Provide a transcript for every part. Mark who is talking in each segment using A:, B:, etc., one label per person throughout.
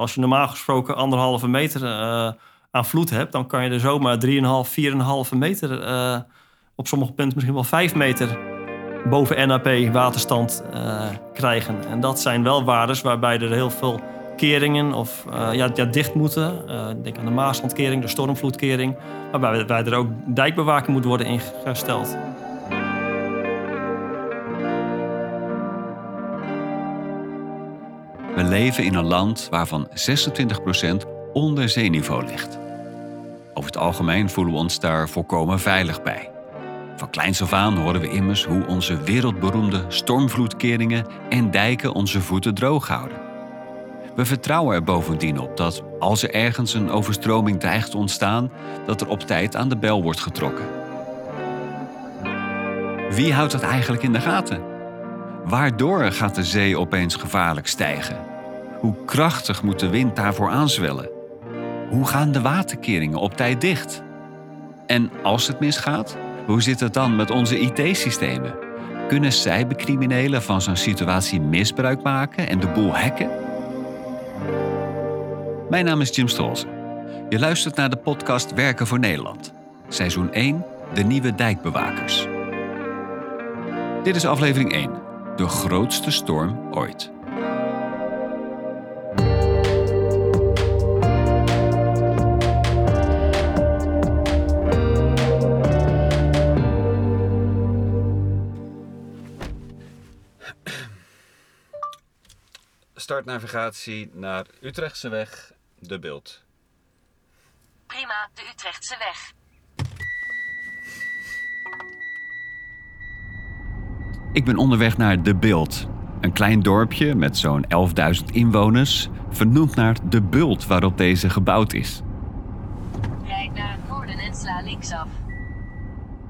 A: Als je normaal gesproken anderhalve meter uh, aan vloed hebt, dan kan je er zomaar 3,5, 4,5 meter, uh, op sommige punten misschien wel 5 meter boven NAP waterstand uh, krijgen. En dat zijn wel waardes waarbij er heel veel keringen of ja, ja, dicht moeten. denk aan de Maaslandkering, de stormvloedkering, waarbij er ook dijkbewaking moet worden ingesteld.
B: Leven in een land waarvan 26% onder zeeniveau ligt. Over het algemeen voelen we ons daar volkomen veilig bij. Van kleins af aan horen we immers hoe onze wereldberoemde stormvloedkeringen en dijken onze voeten droog houden. We vertrouwen er bovendien op dat als er ergens een overstroming dreigt te ontstaan, dat er op tijd aan de bel wordt getrokken. Wie houdt dat eigenlijk in de gaten? Waardoor gaat de zee opeens gevaarlijk stijgen? Hoe krachtig moet de wind daarvoor aanzwellen? Hoe gaan de waterkeringen op tijd dicht? En als het misgaat, hoe zit het dan met onze IT-systemen? Kunnen cybercriminelen van zo'n situatie misbruik maken en de boel hacken? Mijn naam is Jim Stolzen. Je luistert naar de podcast Werken voor Nederland. Seizoen 1, de nieuwe dijkbewakers. Dit is aflevering 1, de grootste storm ooit. Startnavigatie naar Utrechtseweg, de beeld.
C: Prima, de Utrechtse weg.
B: Ik ben onderweg naar De Beeld. Een klein dorpje met zo'n 11.000 inwoners, vernoemd naar de bult waarop deze gebouwd is.
C: Rijd naar het noorden en sla linksaf.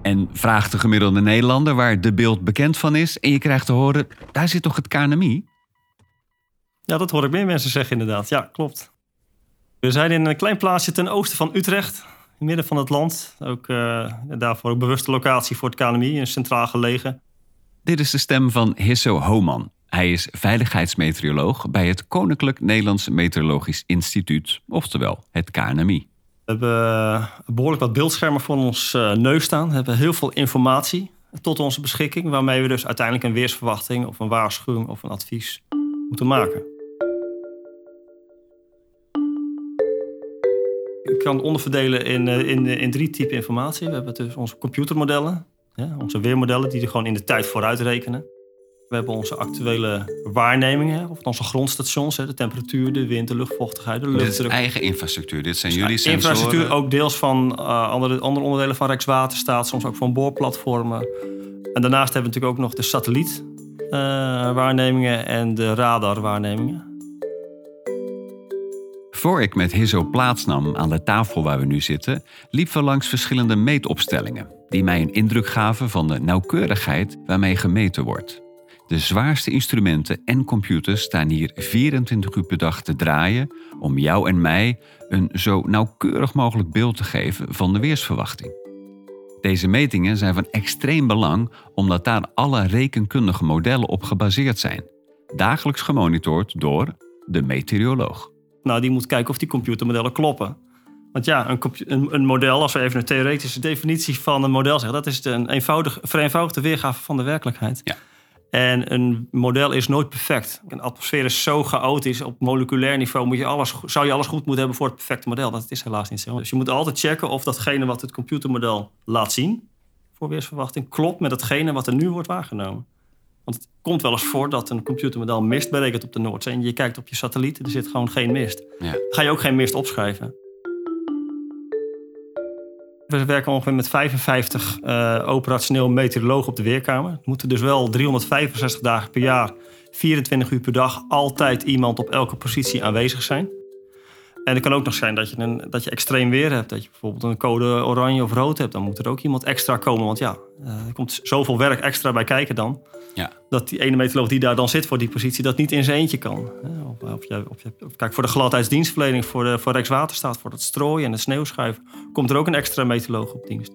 B: En vraag de gemiddelde Nederlander waar De Beeld bekend van is en je krijgt te horen, daar zit toch het KNMI?
A: Ja, dat hoor ik meer mensen zeggen inderdaad. Ja, klopt. We zijn in een klein plaatsje ten oosten van Utrecht, in het midden van het land. Ook uh, daarvoor ook bewuste locatie voor het KNMI, een centraal gelegen.
B: Dit is de stem van Hisso Homan. Hij is veiligheidsmeteoroloog bij het Koninklijk Nederlands Meteorologisch Instituut, oftewel het KNMI.
A: We hebben eh, behoorlijk wat beeldschermen voor ons uh, neus staan. We hebben heel veel informatie tot onze beschikking, waarmee we dus uiteindelijk een weersverwachting of een waarschuwing of een advies moeten maken. Ik kan het onderverdelen in, eh, in, in drie typen informatie. We hebben dus onze computermodellen, ja, onze weermodellen die er gewoon in de tijd vooruit rekenen. We hebben onze actuele waarnemingen, of onze grondstations, de temperatuur, de wind, de luchtvochtigheid, de luchtdruk.
B: Dit is eigen infrastructuur, dit zijn dus jullie sensoren?
A: Infrastructuur ook deels van uh, andere, andere onderdelen van Rijkswaterstaat, soms ook van boorplatformen. En daarnaast hebben we natuurlijk ook nog de satellietwaarnemingen uh, en de radarwaarnemingen.
B: Voor ik met Hisso plaatsnam aan de tafel waar we nu zitten, liepen we langs verschillende meetopstellingen, die mij een indruk gaven van de nauwkeurigheid waarmee gemeten wordt. De zwaarste instrumenten en computers staan hier 24 uur per dag te draaien om jou en mij een zo nauwkeurig mogelijk beeld te geven van de weersverwachting. Deze metingen zijn van extreem belang omdat daar alle rekenkundige modellen op gebaseerd zijn, dagelijks gemonitord door de meteoroloog.
A: Nou, die moet kijken of die computermodellen kloppen. Want ja, een, een, een, model, als we even een theoretische definitie van een model zeggen, dat is een eenvoudig, vereenvoudigde weergave van de werkelijkheid.
B: Ja.
A: En een model is nooit perfect. Een atmosfeer is zo chaotisch. Op moleculair niveau moet je alles, zou je alles goed moeten hebben voor het perfecte model. Dat is helaas niet zo. Dus je moet altijd checken of datgene wat het computermodel laat zien voor weersverwachting klopt met datgene wat er nu wordt waargenomen. Want het komt wel eens voor dat een computermodel mist berekent op de Noordzee. En je kijkt op je satelliet, er zit gewoon geen mist.
B: Ja.
A: Ga je ook geen mist opschrijven. We werken ongeveer met 55 uh, operationeel meteorologen op de weerkamer. Er moeten dus wel 365 dagen per jaar, 24 uur per dag, altijd iemand op elke positie aanwezig zijn. En het kan ook nog zijn dat je, een, dat je extreem weer hebt. Dat je bijvoorbeeld een code oranje of rood hebt. Dan moet er ook iemand extra komen. Want ja, uh, er komt zoveel werk extra bij kijken dan.
B: Ja.
A: Dat die ene meteoroloog die daar dan zit voor die positie... dat niet in zijn eentje kan. Of, of, je, of je, kijk, voor de gladheidsdienstverlening, voor, de, voor Rijkswaterstaat... voor het strooien en het sneeuwschuiven... komt er ook een extra meteoroloog op dienst.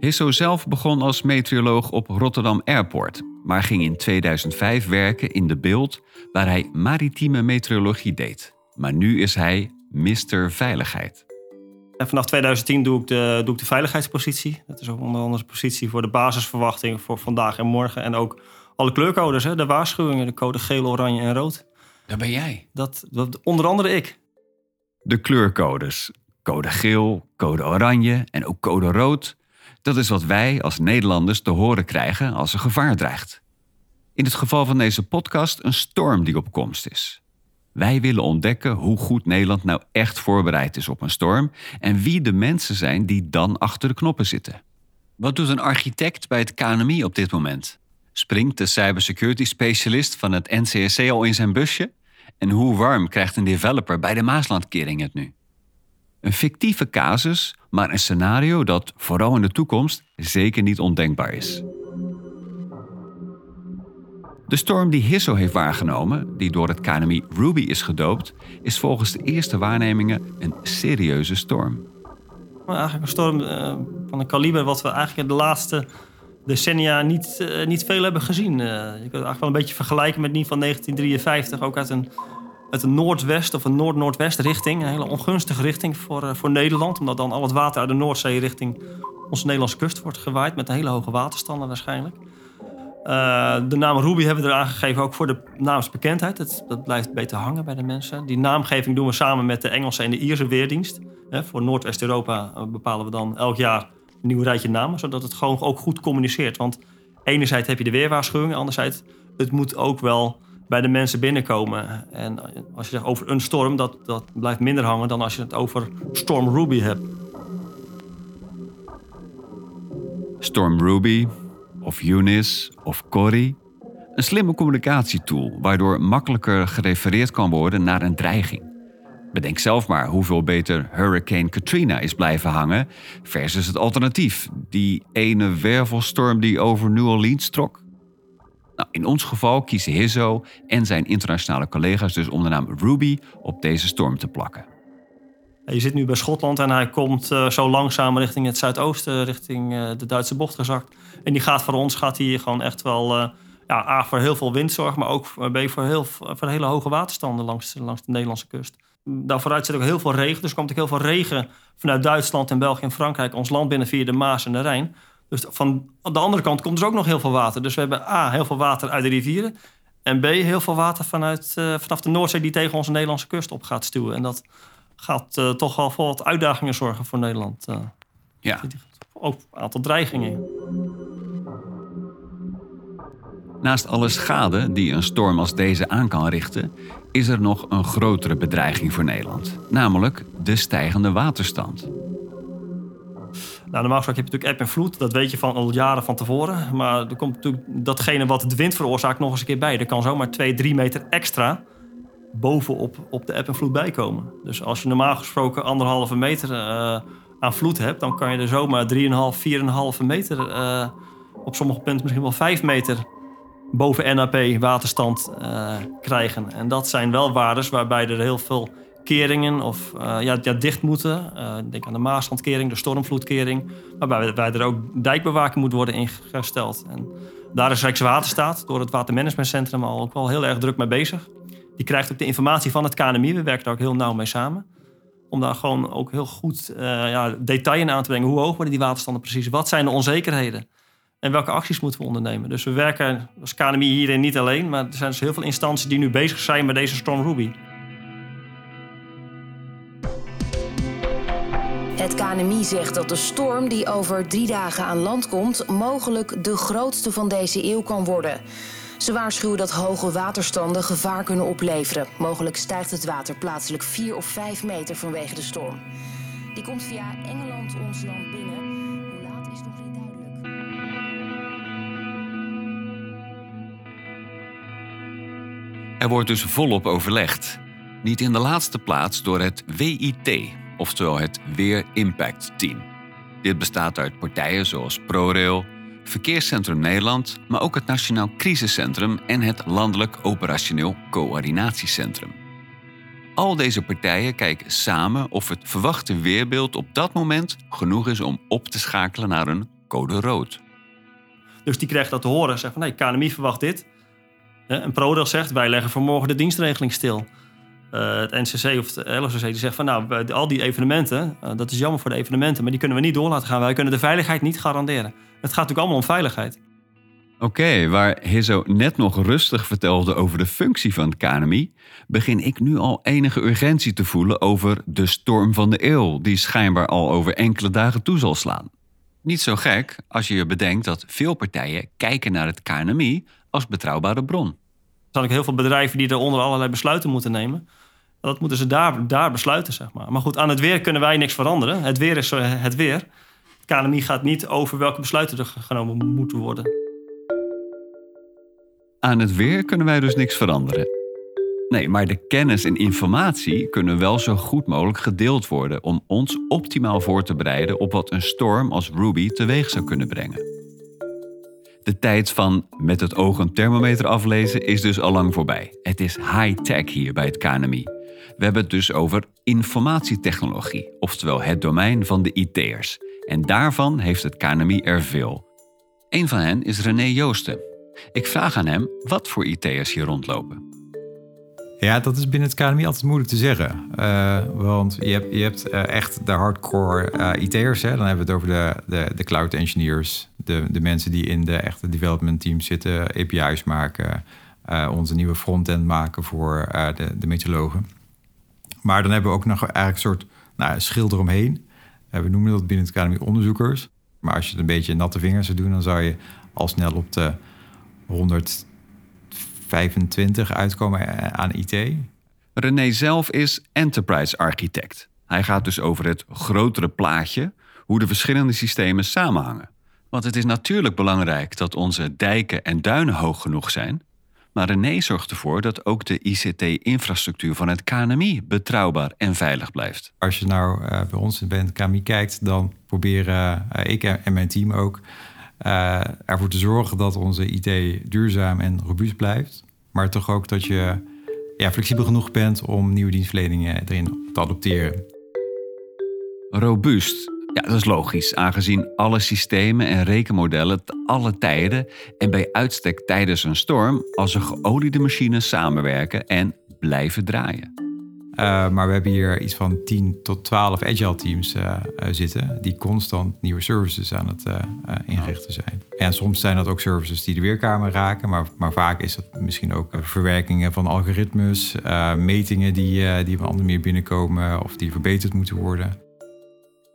B: Hisso zelf begon als meteoroloog op Rotterdam Airport... maar ging in 2005 werken in de beeld waar hij maritieme meteorologie deed. Maar nu is hij Mr. Veiligheid.
A: En vanaf 2010 doe ik, de, doe ik de veiligheidspositie. Dat is ook onder andere de positie voor de basisverwachting voor vandaag en morgen. En ook alle kleurcodes, hè, de waarschuwingen, de code geel, oranje en rood.
B: Daar ben jij.
A: Dat, dat onder andere ik.
B: De kleurcodes. Code geel, code oranje en ook code rood. Dat is wat wij als Nederlanders te horen krijgen als er gevaar dreigt. In het geval van deze podcast een storm die op komst is. Wij willen ontdekken hoe goed Nederland nou echt voorbereid is op een storm en wie de mensen zijn die dan achter de knoppen zitten. Wat doet een architect bij het KNMI op dit moment? Springt de cybersecurity specialist van het NCSC al in zijn busje? En hoe warm krijgt een developer bij de Maaslandkering het nu? Een fictieve casus, maar een scenario dat vooral in de toekomst zeker niet ondenkbaar is. De storm die Hisso heeft waargenomen, die door het KNMI Ruby is gedoopt, is volgens de eerste waarnemingen een serieuze storm.
A: Eigenlijk een storm uh, van een kaliber wat we eigenlijk de laatste decennia niet, uh, niet veel hebben gezien. Uh, je kunt het eigenlijk wel een beetje vergelijken met die van 1953, ook uit een, uit een noordwest of een noord-noordwest richting. Een hele ongunstige richting voor, voor Nederland, omdat dan al het water uit de Noordzee richting onze Nederlandse kust wordt gewaaid met een hele hoge waterstanden waarschijnlijk. Uh, de naam Ruby hebben we eraan gegeven ook voor de naamsbekendheid. Dat, dat blijft beter hangen bij de mensen. Die naamgeving doen we samen met de Engelse en de Ierse Weerdienst. voor Noordwest-Europa eh, bepalen we dan elk jaar een nieuw rijtje namen, zodat het gewoon ook goed communiceert. Want enerzijds heb je de weerwaarschuwing, anderzijds het moet ook wel bij de mensen binnenkomen. En als je zegt over een storm, dat, dat blijft minder hangen dan als je het over Storm Ruby hebt.
B: Storm Ruby, of Eunice of Corrie. Een slimme communicatietool waardoor makkelijker gerefereerd kan worden naar een dreiging. Bedenk zelf maar hoeveel beter Hurricane Katrina is blijven hangen versus het alternatief, die ene wervelstorm die over New Orleans trok. Nou, in ons geval kiezen Hizzo en zijn internationale collega's dus om naam Ruby op deze storm te plakken.
A: Je zit nu bij Schotland en hij komt uh, zo langzaam richting het zuidoosten, richting uh, de Duitse bocht gezakt. En die gaat voor ons gaat hij gewoon echt wel uh, ja, A, voor heel veel windzorg, maar ook B, voor, heel, voor hele hoge waterstanden langs, langs de Nederlandse kust. Daar vooruit zit ook heel veel regen, dus er komt ook heel veel regen vanuit Duitsland en België en Frankrijk ons land binnen via de Maas en de Rijn. Dus van de andere kant komt dus ook nog heel veel water. Dus we hebben A, heel veel water uit de rivieren. En B, heel veel water vanuit, vanaf de Noordzee die tegen onze Nederlandse kust op gaat stuwen. En dat gaat uh, toch wel voor wat uitdagingen zorgen voor Nederland. Uh,
B: ja.
A: Ook een aantal dreigingen.
B: Naast alle schade die een storm als deze aan kan richten, is er nog een grotere bedreiging voor Nederland, namelijk de stijgende waterstand.
A: Nou, normaal gesproken heb je natuurlijk eb en vloed, dat weet je van al jaren van tevoren. Maar er komt natuurlijk datgene wat de wind veroorzaakt nog eens een keer bij. Er kan zomaar 2, 3 meter extra bovenop op de eb en vloed bijkomen. Dus als je normaal gesproken anderhalve meter uh, aan vloed hebt, dan kan je er zomaar 3,5, 4,5 meter, uh, op sommige punten misschien wel 5 meter boven NAP waterstand uh, krijgen. En dat zijn wel waardes waarbij er heel veel keringen of ja, ja, dicht moeten. denk aan de Maaslandkering, de stormvloedkering, waarbij er ook dijkbewaking moet worden ingesteld. En daar is Rijkswaterstaat door het Watermanagementcentrum al ook wel heel erg druk mee bezig. Die krijgt ook de informatie van het KNMI. We werken daar ook heel nauw mee samen. Om daar gewoon ook heel goed uh, ja, detail in aan te brengen. Hoe hoog worden die waterstanden precies? Wat zijn de onzekerheden? En welke acties moeten we ondernemen? Dus we werken als KNMI hierin niet alleen. Maar er zijn dus heel veel instanties die nu bezig zijn met deze Storm Ruby.
D: Het KNMI zegt dat de storm die over drie dagen aan land komt... mogelijk de grootste van deze eeuw kan worden. Ze waarschuwen dat hoge waterstanden gevaar kunnen opleveren. Mogelijk stijgt het water plaatselijk 4 of 5 meter vanwege de storm. Die komt via Engeland ons land binnen. Hoe laat is nog niet duidelijk.
B: Er wordt dus volop overlegd. Niet in de laatste plaats door het WIT, oftewel het Weer Impact Team. Dit bestaat uit partijen zoals ProRail, Verkeerscentrum Nederland, maar ook het Nationaal Crisiscentrum en het Landelijk Operationeel Coördinatiecentrum. Al deze partijen kijken samen of het verwachte weerbeeld op dat moment genoeg is om op te schakelen naar een code rood.
A: Dus die krijgt dat te horen. Zegt van, nee, KNMI verwacht dit. En ProRail zegt, wij leggen voor morgen de dienstregeling stil. Eh, het NCC of het LOCC die zegt van, nou, al die evenementen... eh, dat is jammer voor de evenementen, maar die kunnen we niet door laten gaan. Wij kunnen de veiligheid niet garanderen. Het gaat natuurlijk allemaal om veiligheid.
B: Oké, waar Hizzo net nog rustig vertelde over de functie van het KNMI, begin ik nu al enige urgentie te voelen over de storm van de eeuw, die schijnbaar al over enkele dagen toe zal slaan. Niet zo gek als je je bedenkt dat veel partijen kijken naar het KNMI als betrouwbare bron.
A: Zijn ook heel veel bedrijven die eronder allerlei besluiten moeten nemen. Dat moeten ze daar, daar besluiten, zeg maar. Maar goed, aan het weer kunnen wij niks veranderen. Het weer is eh, het weer. Het KNMI gaat niet over welke besluiten er genomen moeten worden.
B: Aan het weer kunnen wij dus niks veranderen. Nee, maar de kennis en informatie kunnen wel zo goed mogelijk gedeeld worden om ons optimaal voor te bereiden op wat een storm als Ruby teweeg zou kunnen brengen. De tijd van met het oog een thermometer aflezen is dus al lang voorbij. Het is high-tech hier bij het KNMI. We hebben het dus over informatietechnologie, oftewel het domein van de IT'ers. En daarvan heeft het KNMI er veel. Een van hen is René Joosten. Ik vraag aan hem wat voor IT'ers hier rondlopen.
E: Ja, dat is binnen het KNMI altijd moeilijk te zeggen. Eh, want je hebt, je hebt eh, echt de hardcore eh, IT'ers. Dan hebben we het over de, de, de cloud engineers. De, de mensen die in de echte development teams zitten. API's maken. onze nieuwe frontend maken voor de, de meteorologen. Maar dan hebben we ook nog eigenlijk een soort nou, schild eromheen. We noemen dat binnen het KNMI onderzoekers. Maar als je het een beetje natte vingers zou doen... dan zou je al snel op de 125 uitkomen eh, aan IT.
B: René zelf is enterprise architect. Hij gaat dus over het grotere plaatje, hoe de verschillende systemen samenhangen. Want het is natuurlijk belangrijk dat onze dijken en duinen hoog genoeg zijn. Maar René zorgt ervoor dat ook de ICT-infrastructuur van het KNMI betrouwbaar en veilig blijft.
E: Als je nou eh, bij ons bij het KMI kijkt, dan proberen eh, ik en mijn team ook eh, ervoor te zorgen dat onze IT duurzaam en robuust blijft. Maar toch ook dat je ja, flexibel genoeg bent om nieuwe dienstverleningen erin te adopteren.
B: Robuust. Ja, dat is logisch, aangezien alle systemen en rekenmodellen te alle tijden en bij uitstek tijdens een storm als een geoliede machines samenwerken en blijven draaien.
E: Uh, maar we hebben hier iets van 10 tot 12 agile teams uh, uh, zitten die constant nieuwe services aan het inrichten zijn. En soms zijn dat ook services die de weerkamer raken, maar, maar vaak is dat misschien ook verwerkingen van algoritmes, metingen die, die op andere manier binnenkomen of die verbeterd moeten worden.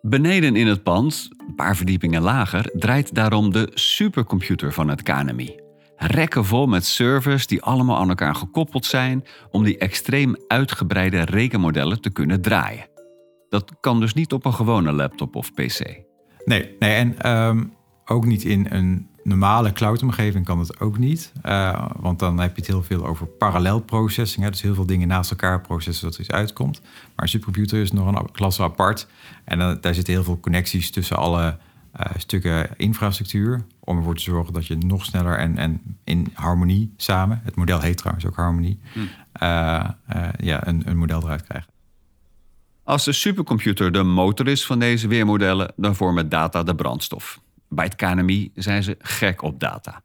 B: Beneden in het pand, een paar verdiepingen lager, draait daarom de supercomputer van het KNMI. Rekken vol met servers die allemaal aan elkaar gekoppeld zijn om die extreem uitgebreide rekenmodellen te kunnen draaien. Dat kan dus niet op een gewone laptop of PC.
E: Nee, nee en um, ook niet in een normale cloud-omgeving kan het ook niet. Uh, want dan heb je het heel veel over parallel processing. Hè? Dus heel veel dingen naast elkaar processen dat er iets uitkomt. Maar een supercomputer is nog een klasse apart. En dan, daar zitten heel veel connecties tussen alle stukken infrastructuur. Om ervoor te zorgen dat je nog sneller en, en in harmonie samen... het model heet trouwens ook harmonie... Hm. Uh, ja, een, een model eruit krijgt.
B: Als de supercomputer de motor is van deze weermodellen... dan vormen data de brandstof. Bij het KNMI zijn ze gek op data.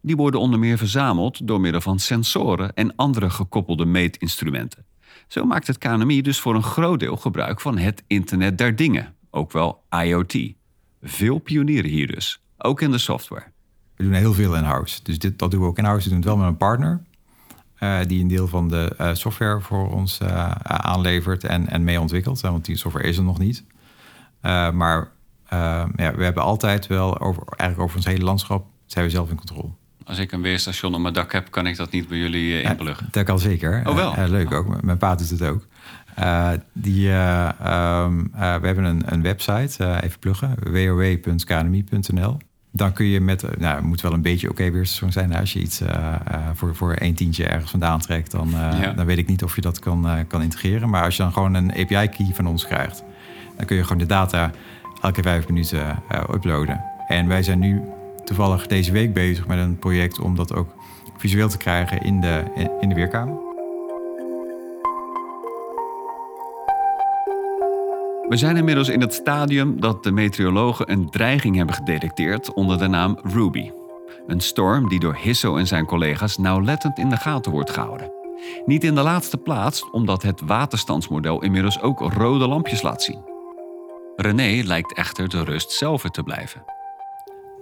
B: Die worden onder meer verzameld door middel van sensoren en andere gekoppelde meetinstrumenten. Zo maakt het KNMI dus voor een groot deel gebruik van het Internet der Dingen, ook wel IoT. Veel pionieren hier dus, ook in de software.
E: We doen heel veel in-house. Dus dit, dat doen we ook in-house. We doen het wel met een partner. Uh, die een deel van de uh, software voor ons uh, aanlevert en, en mee ontwikkelt. Want die software is er nog niet. maar ja, we hebben altijd wel, over, eigenlijk over ons hele landschap, zijn we zelf in controle.
B: Als ik een weerstation op mijn dak heb, kan ik dat niet bij jullie uh, inpluggen?
E: Dat kan zeker.
B: Oh wel?
E: Uh, leuk ook. Mijn pa doet het ook. die, um, we hebben een, een website, even pluggen, www.knmi.nl. Dan kun je met, nou, het moet wel een beetje oké okay weerstation zijn. Als je iets voor, voor een tientje ergens vandaan trekt, dan, ja. dan weet ik niet of je dat kan, kan integreren. Maar als je dan gewoon een API-key van ons krijgt, dan kun je gewoon de data elke vijf minuten uploaden. En wij zijn nu toevallig deze week bezig met een project om dat ook visueel te krijgen in de, in de weerkamer.
B: We zijn inmiddels in het stadium dat de meteorologen een dreiging hebben gedetecteerd onder de naam Ruby. Een storm die door Hisso en zijn collega's nauwlettend in de gaten wordt gehouden. Niet in de laatste plaats omdat het waterstandsmodel inmiddels ook rode lampjes laat zien. René lijkt echter de rust zelf te blijven.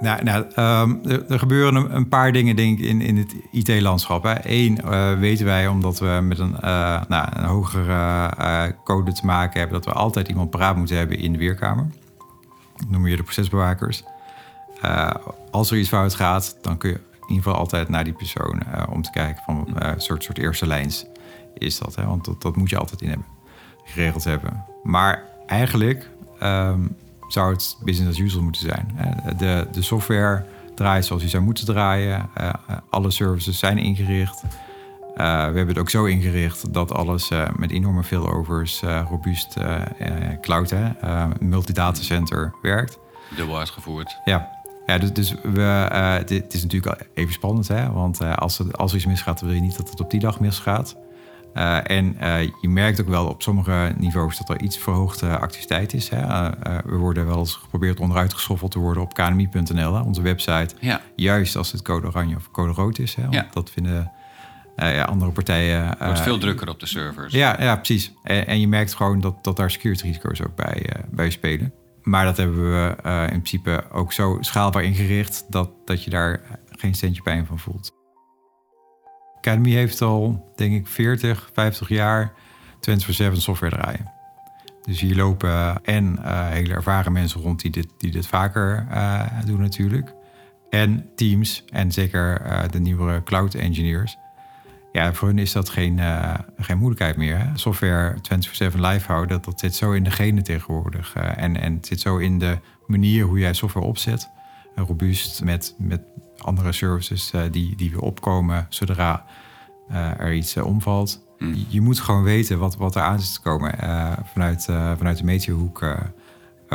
E: Nou, nou ehm, er, gebeuren een, paar dingen denk ik, in, in het IT-landschap. Eén, uh, weten wij omdat we met een, uh, nou, een hogere uh, code te maken hebben... dat we altijd iemand paraat moeten hebben in de weerkamer. Noemen je de procesbewakers. als er iets fout gaat, dan kun je in ieder geval altijd naar die persoon... om te kijken van een soort, soort eerste lijns is dat. Hè? Want dat, dat moet je altijd in hebben, geregeld hebben. Maar eigenlijk... Um, zou het business as usual moeten zijn. De, de software draait zoals die zou moeten draaien. Uh, alle services zijn ingericht. Uh, we hebben het ook zo ingericht dat alles uh, met enorme failovers, robuust cloud, multidatacenter werkt.
B: Dubbel uitgevoerd.
E: Ja, ja dus, dus we, het is natuurlijk even spannend, hè? want als, er, als er iets misgaat, wil je niet dat het op die dag misgaat. Uh, en uh, je merkt ook wel op sommige niveaus dat er iets verhoogde activiteit is. Hè. Uh, we worden wel eens geprobeerd onderuit geschoffeld te worden op knmi.nl, onze website. Ja. Juist als het code oranje of code rood is. Hè, ja. Dat vinden ja, andere partijen. Het
B: wordt veel drukker op de servers.
E: Ja, ja precies. En, en, je merkt gewoon dat, dat daar security risico's ook bij, bij spelen. Maar dat hebben we in principe ook zo schaalbaar ingericht dat, dat je daar geen centje pijn van voelt. Academy heeft al, denk ik, 40, 50 jaar 24-7 software draaien. Dus hier lopen en uh, hele ervaren mensen rond die dit, die dit vaker uh, doen natuurlijk. En teams en zeker de nieuwere cloud engineers. Ja, voor hun is dat geen, geen moeilijkheid meer. Hè? Software 24-7 live houden, dat, dat zit zo in de genen tegenwoordig. en, en het zit zo in de manier hoe jij software opzet. Robuust met, met andere services uh, die, die weer opkomen zodra uh, er iets uh, omvalt. Mm. Je, je, moet gewoon weten wat, wat er aan is te komen vanuit, vanuit de mediahoek.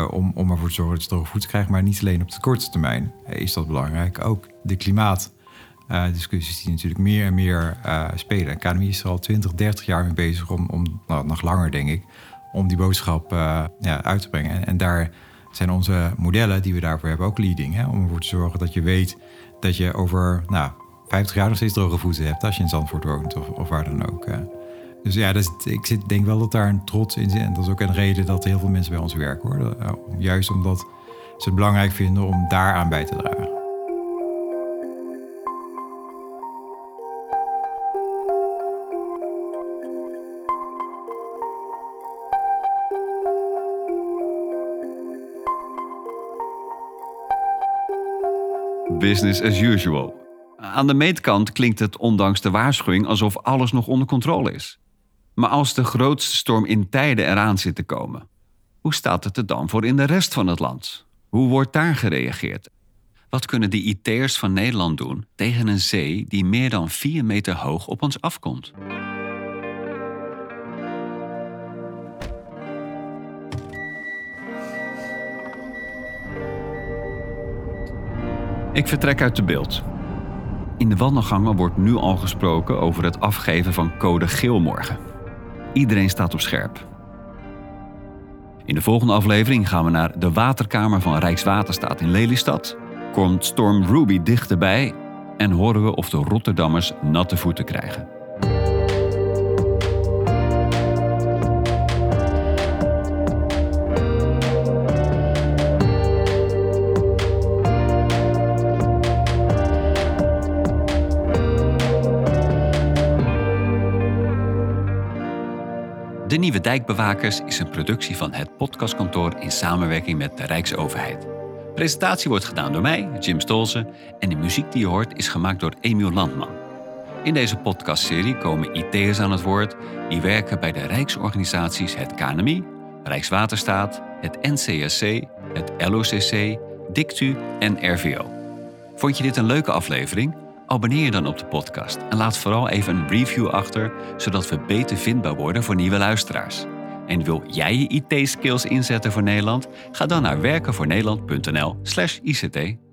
E: om, om ervoor te zorgen dat je droge voedsel krijgt. Maar niet alleen op de korte termijn is dat belangrijk. Ook de klimaatdiscussies die natuurlijk meer en meer spelen. KNMI is er al 20, 30 jaar mee bezig om, om nou, nog langer denk ik, om die boodschap ja, uit te brengen. En, en daar zijn onze modellen die we daarvoor hebben ook leading. Hè? Om ervoor te zorgen dat je weet dat je over nou, 50 jaar nog steeds droge voeten hebt als je in Zandvoort woont of, of waar dan ook. Dus ja, ik zit, denk wel dat daar een trots in zit. En dat is ook een reden dat heel veel mensen bij ons werken hoor. Eh, juist omdat ze het belangrijk vinden om daaraan bij te dragen.
B: Business as usual. Aan de meetkant klinkt het ondanks de waarschuwing alsof alles nog onder controle is. Maar als de grootste storm in tijden eraan zit te komen, hoe staat het er dan voor in de rest van het land? Hoe wordt daar gereageerd? Wat kunnen de IT'ers van Nederland doen tegen een zee die meer dan 4 meter hoog op ons afkomt? Ik vertrek uit de beeld. In de wandelgangen wordt nu al gesproken over het afgeven van code geel morgen. Iedereen staat op scherp. In de volgende aflevering gaan we naar de waterkamer van Rijkswaterstaat in Lelystad. Komt storm Ruby dichterbij en horen we of de Rotterdammers natte voeten krijgen. De Nieuwe Dijkbewakers is een productie van het podcastkantoor in samenwerking met de Rijksoverheid. Presentatie wordt gedaan door mij, Jim Stolze, en de muziek die je hoort is gemaakt door Emiel Landman. In deze podcastserie komen IT'ers aan het woord die werken bij de Rijksorganisaties het KNMI, Rijkswaterstaat, het NCSC, het LOCC, DICTU en RVO. Vond je dit een leuke aflevering? Abonneer je dan op de podcast en laat vooral even een review achter, zodat we beter vindbaar worden voor nieuwe luisteraars. En wil jij je IT-skills inzetten voor Nederland? Ga dan naar werkenvoornederland.nl/ict.